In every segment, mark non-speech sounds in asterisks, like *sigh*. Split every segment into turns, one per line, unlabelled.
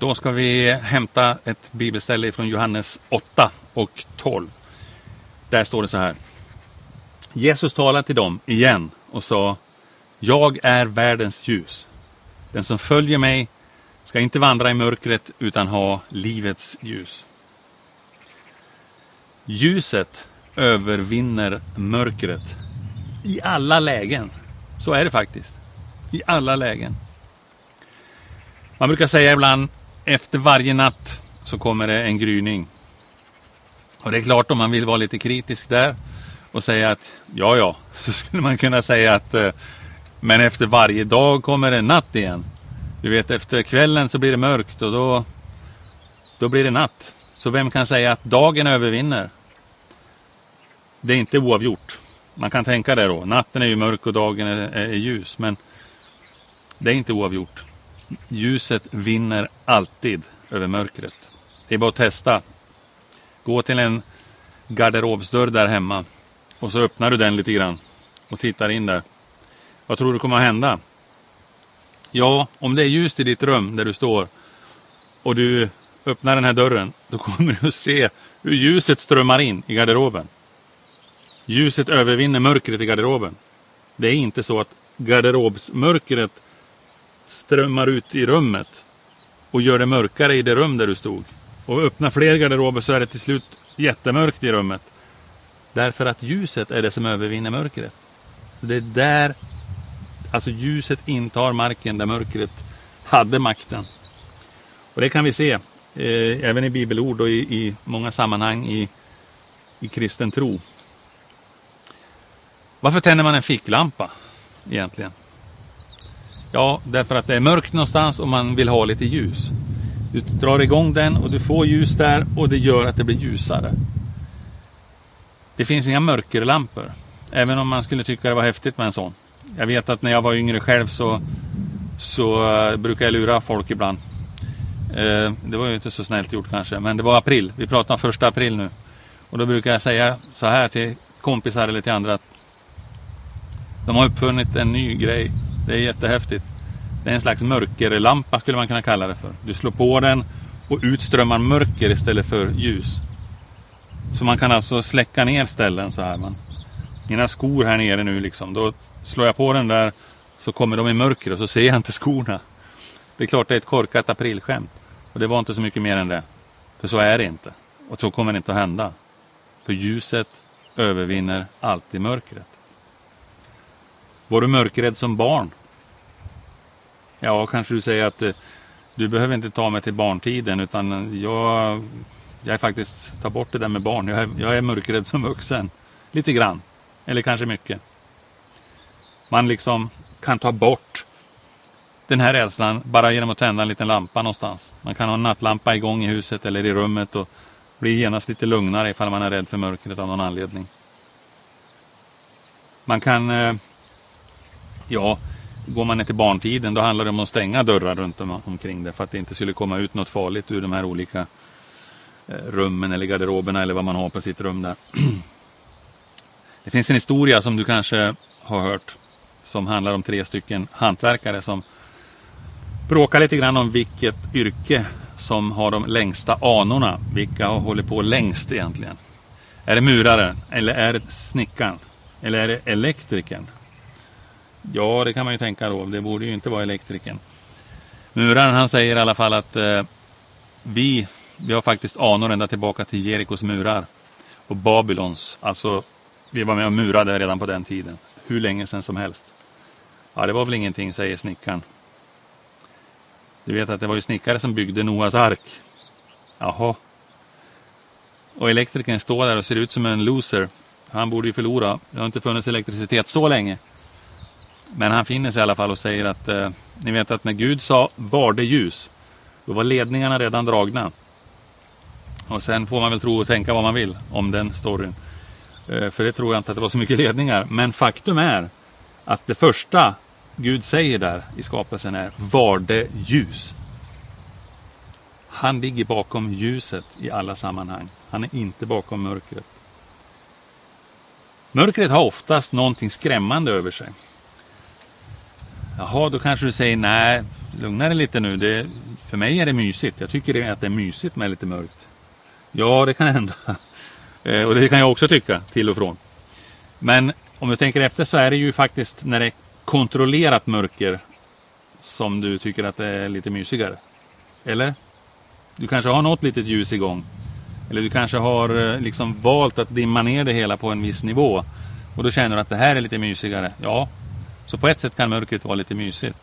Då ska vi hämta ett bibelställe från Johannes 8 och 12. Där står det så här. Jesus talade till dem igen och sa Jag är världens ljus. Den som följer mig ska inte vandra i mörkret utan ha livets ljus. Ljuset övervinner mörkret i alla lägen. Så är det faktiskt. I alla lägen. Man brukar säga ibland efter varje natt så kommer det en gryning. Och det är klart om man vill vara lite kritisk där och säga att ja, ja, *laughs* så skulle man kunna säga att eh, men efter varje dag kommer det natt igen. Du vet, efter kvällen så blir det mörkt och då, då blir det natt. Så vem kan säga att dagen övervinner? Det är inte oavgjort. Man kan tänka det då. Natten är ju mörk och dagen är, är ljus. Men det är inte oavgjort. Ljuset vinner alltid över mörkret. Det är bara att testa. Gå till en garderobsdörr där hemma och så öppnar du den lite grann och tittar in där. Vad tror du kommer att hända? Ja, om det är ljust i ditt rum där du står och du öppnar den här dörren, då kommer du att se hur ljuset strömmar in i garderoben. Ljuset övervinner mörkret i garderoben. Det är inte så att garderobsmörkret strömmar ut i rummet och gör det mörkare i det rum där du stod. Och öppnar fler garderober så är det till slut jättemörkt i rummet. Därför att ljuset är det som övervinner mörkret. Så Det är där alltså ljuset intar marken där mörkret hade makten. Och det kan vi se eh, även i bibelord och i, i många sammanhang i, i kristen tro. Varför tänder man en ficklampa egentligen? Ja, därför att det är mörkt någonstans och man vill ha lite ljus. Du drar igång den och du får ljus där och det gör att det blir ljusare. Det finns inga mörkerlampor. Även om man skulle tycka det var häftigt med en sån. Jag vet att när jag var yngre själv så, så uh, brukade jag lura folk ibland. Uh, det var ju inte så snällt gjort kanske, men det var april. Vi pratar om första april nu. Och då brukar jag säga så här till kompisar eller till andra att de har uppfunnit en ny grej. Det är jättehäftigt. Det är en slags mörkerlampa skulle man kunna kalla det för. Du slår på den och utströmmar mörker istället för ljus. Så man kan alltså släcka ner ställen så här. Man, mina skor här nere nu liksom, då slår jag på den där så kommer de i mörker och så ser jag inte skorna. Det är klart det är ett korkat aprilskämt. Och det var inte så mycket mer än det. För så är det inte. Och så kommer det inte att hända. För ljuset övervinner alltid mörkret. Var du mörkrädd som barn? Ja, kanske du säger att eh, du behöver inte ta mig till barntiden utan eh, jag, jag är faktiskt, ta bort det där med barn. Jag är, jag är mörkrädd som vuxen. Lite grann. Eller kanske mycket. Man liksom kan ta bort den här rädslan bara genom att tända en liten lampa någonstans. Man kan ha en nattlampa igång i huset eller i rummet och bli genast lite lugnare ifall man är rädd för mörkret av någon anledning. Man kan eh, Ja, går man ner till barntiden då handlar det om att stänga dörrar runt om, omkring det för att det inte skulle komma ut något farligt ur de här olika eh, rummen eller garderoberna eller vad man har på sitt rum där. *clears throat* Det finns en historia som du kanske har hört som handlar om tre stycken hantverkare som bråkar lite grann om vilket yrke som har de längsta anorna. Vilka har hållit på längst egentligen? Är det muraren? Eller är det snickaren? Eller är det elektrikern? Ja, det kan man ju tänka då. Det borde ju inte vara elektrikern. Muraren han säger i alla fall att eh, vi, vi har faktiskt anor ända tillbaka till Jerikos murar. Och Babylons, alltså vi var med och murade redan på den tiden. Hur länge sedan som helst. Ja, det var väl ingenting, säger snickaren. Du vet att det var ju snickare som byggde Noas ark. Jaha. Och elektrikern står där och ser ut som en loser. Han borde ju förlora. Det har inte funnits elektricitet så länge. Men han finner sig i alla fall och säger att eh, ni vet att när Gud sa var det ljus, då var ledningarna redan dragna. Och sen får man väl tro och tänka vad man vill om den storyn. Eh, för det tror jag inte att det var så mycket ledningar. Men faktum är att det första Gud säger där i skapelsen är var det ljus. Han ligger bakom ljuset i alla sammanhang. Han är inte bakom mörkret. Mörkret har oftast någonting skrämmande över sig. Jaha, då kanske du säger nej, lugna dig lite nu. Det För mig är det mysigt. Jag tycker det att det är mysigt med lite mörkt. Ja, det kan hända. *laughs* Eh, och det kan jag också tycka till och från. Men om du tänker efter så är det ju faktiskt när det är kontrollerat mörker som du tycker att det är lite mysigare. Eller? Du kanske har något litet ljus igång. Eller du kanske har eh, liksom valt att dimma ner det hela på en viss nivå. Och då känner du att det här är lite mysigare. Ja, så på ett sätt kan mörkret vara lite mysigt.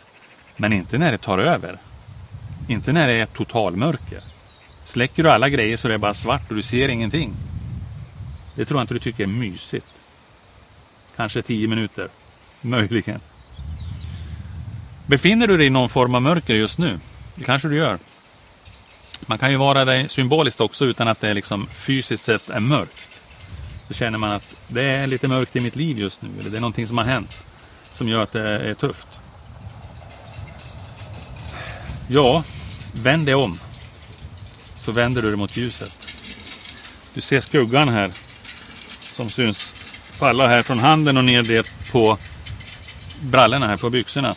Men inte när det tar över. Inte när det är totalmörker. Släcker du alla grejer så är det bara svart och du ser ingenting. Det tror jag inte du tycker är mysigt. Kanske tio minuter. Möjligen. Befinner du dig i någon form av mörker just nu? Det kanske du gör. Man kan ju vara det symboliskt också utan att det liksom fysiskt sett är mörkt. Då känner man att det är lite mörkt i mitt liv just nu. Eller det är någonting som har hänt. Som gör att det är tufft. Ja, vänd dig om. Så vänder du dig mot ljuset. Du ser skuggan här. Som syns falla här från handen och ner det på brallorna här på byxorna.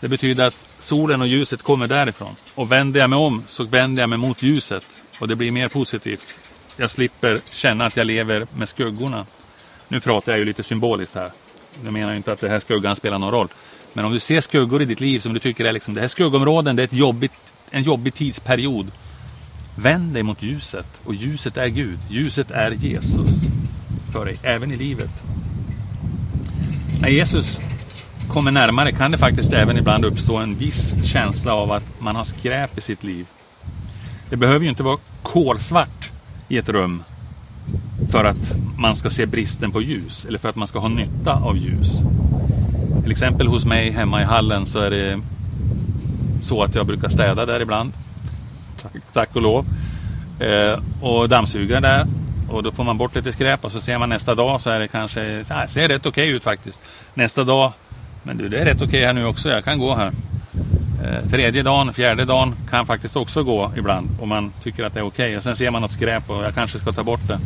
Det betyder att solen och ljuset kommer därifrån. Och vänder jag mig om så vänder jag mig mot ljuset. Och det blir mer positivt. Jag slipper känna att jag lever med skuggorna. Nu pratar jag ju lite symboliskt här. Jag menar inte att det här skuggan spelar någon roll. Men om du ser skuggor i ditt liv som du tycker är liksom, det här skuggområden, det är ett jobbigt, en jobbig tidsperiod. Vänd dig mot ljuset. Och ljuset är Gud. Ljuset är Jesus. För dig, även i livet. När Jesus kommer närmare kan det faktiskt även ibland uppstå en viss känsla av att man har skräp i sitt liv. Det behöver ju inte vara kolsvart i ett rum för att man ska se bristen på ljus eller för att man ska ha nytta av ljus. Till exempel hos mig hemma i hallen så är det så att jag brukar städa där ibland. Tack, tack och lov. Eh, och dammsuga där. Och då får man bort lite skräp och så ser man nästa dag så är det kanske, så här, ser rätt okej okay ut faktiskt. Nästa dag men du, det är rätt okej okay här nu också. Jag kan gå här. Eh, tredje dagen, fjärde dagen kan faktiskt också gå ibland. Om man tycker att det är okej. Okay. Och sen ser man något skräp och jag kanske ska ta bort det.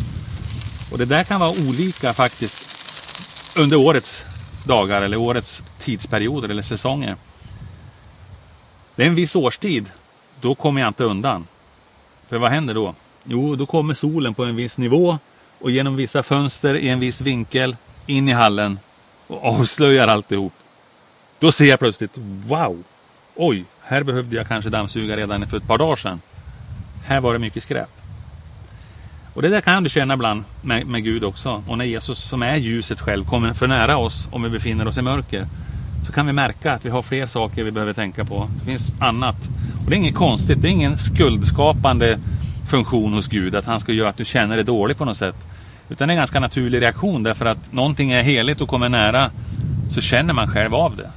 Och det där kan vara olika faktiskt. Under årets dagar eller årets tidsperioder eller säsonger. Det är en viss årstid. Då kommer jag inte undan. För vad händer då? Jo, då kommer solen på en viss nivå och genom vissa fönster i en viss vinkel in i hallen och avslöjar alltihop. Då ser jag plötsligt, wow! Oj, här behövde jag kanske dammsuga redan för ett par dagar sedan. Här var det mycket skräp. Och det där kan du känna ibland med, med Gud också. Och när Jesus som är ljuset själv kommer för nära oss om vi befinner oss i mörker. Så kan vi märka att vi har fler saker vi behöver tänka på. Det finns annat. Och det är inget konstigt. Det är ingen skuldskapande funktion hos Gud. Att han ska göra att du känner dig dålig på något sätt. Utan det är en ganska naturlig reaktion. Därför att någonting är heligt och kommer nära. Så känner man själv av det.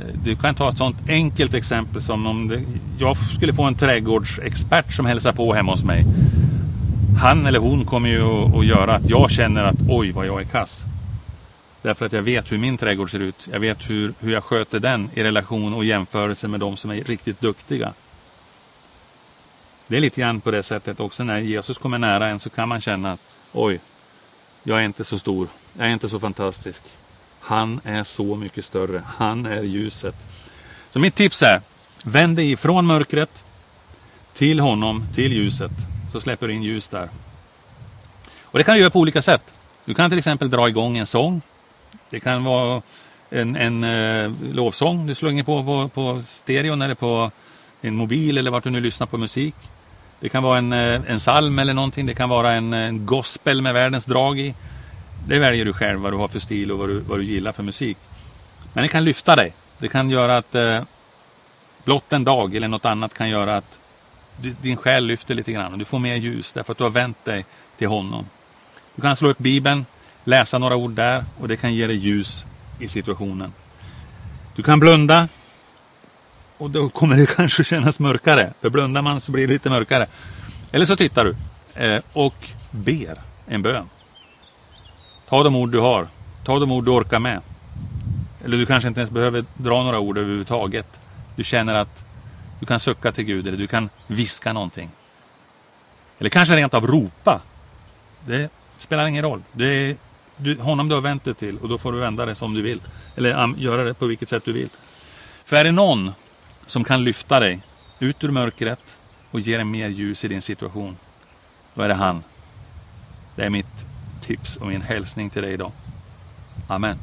Eh, du kan ta ett sånt enkelt exempel som om det, jag skulle få en trädgårdsexpert som hälsar på hemma hos mig. Han eller hon kommer ju att, göra att jag känner att oj vad jag är kass. Därför att jag vet hur min trädgård ser ut. Jag vet hur, hur jag sköter den i relation och jämförelse med de som är riktigt duktiga. Det är lite grann på det sättet också när Jesus kommer nära en så kan man känna att oj, jag är inte så stor. Jag är inte så fantastisk. Han är så mycket större. Han är ljuset. Så mitt tips är, vänd dig ifrån mörkret till honom, till ljuset. Så släpper du in ljus där. Och det kan du göra på olika sätt. Du kan till exempel dra igång en sång. Det kan vara en, en eh, lovsång du slänger på, på på stereon eller på din mobil eller vart du nu lyssnar på musik. Det kan vara en, eh, en psalm eller någonting. Det kan vara en, en gospel med världens drag i. Det väljer du själv vad du har för stil och vad du, vad du gillar för musik. Men det kan lyfta dig. Det kan göra att eh, blott en dag eller något annat kan göra att din själ lyfter lite grann och du får mer ljus därför att du har vänt dig till honom. Du kan slå upp Bibeln, läsa några ord där och det kan ge dig ljus i situationen. Du kan blunda och då kommer det *laughs* kanske kännas mörkare. För blundar man så blir det lite mörkare. Eller så tittar du eh, och ber en bön. Ta de ord du har. Ta de ord du orkar med. Eller du kanske inte ens behöver dra några ord överhuvudtaget. Du känner att du kan sucka till Gud eller du kan viska någonting. Eller kanske rent av ropa. Det spelar ingen roll. Det är du, honom du har vänt dig till och då får du vända det som du vill. Eller um, göra det på vilket sätt du vill. För är det någon som kan lyfta dig ut ur mörkret och ge dig mer ljus i din situation. Då är det han. Det är mitt tips och min hälsning till dig idag. Amen.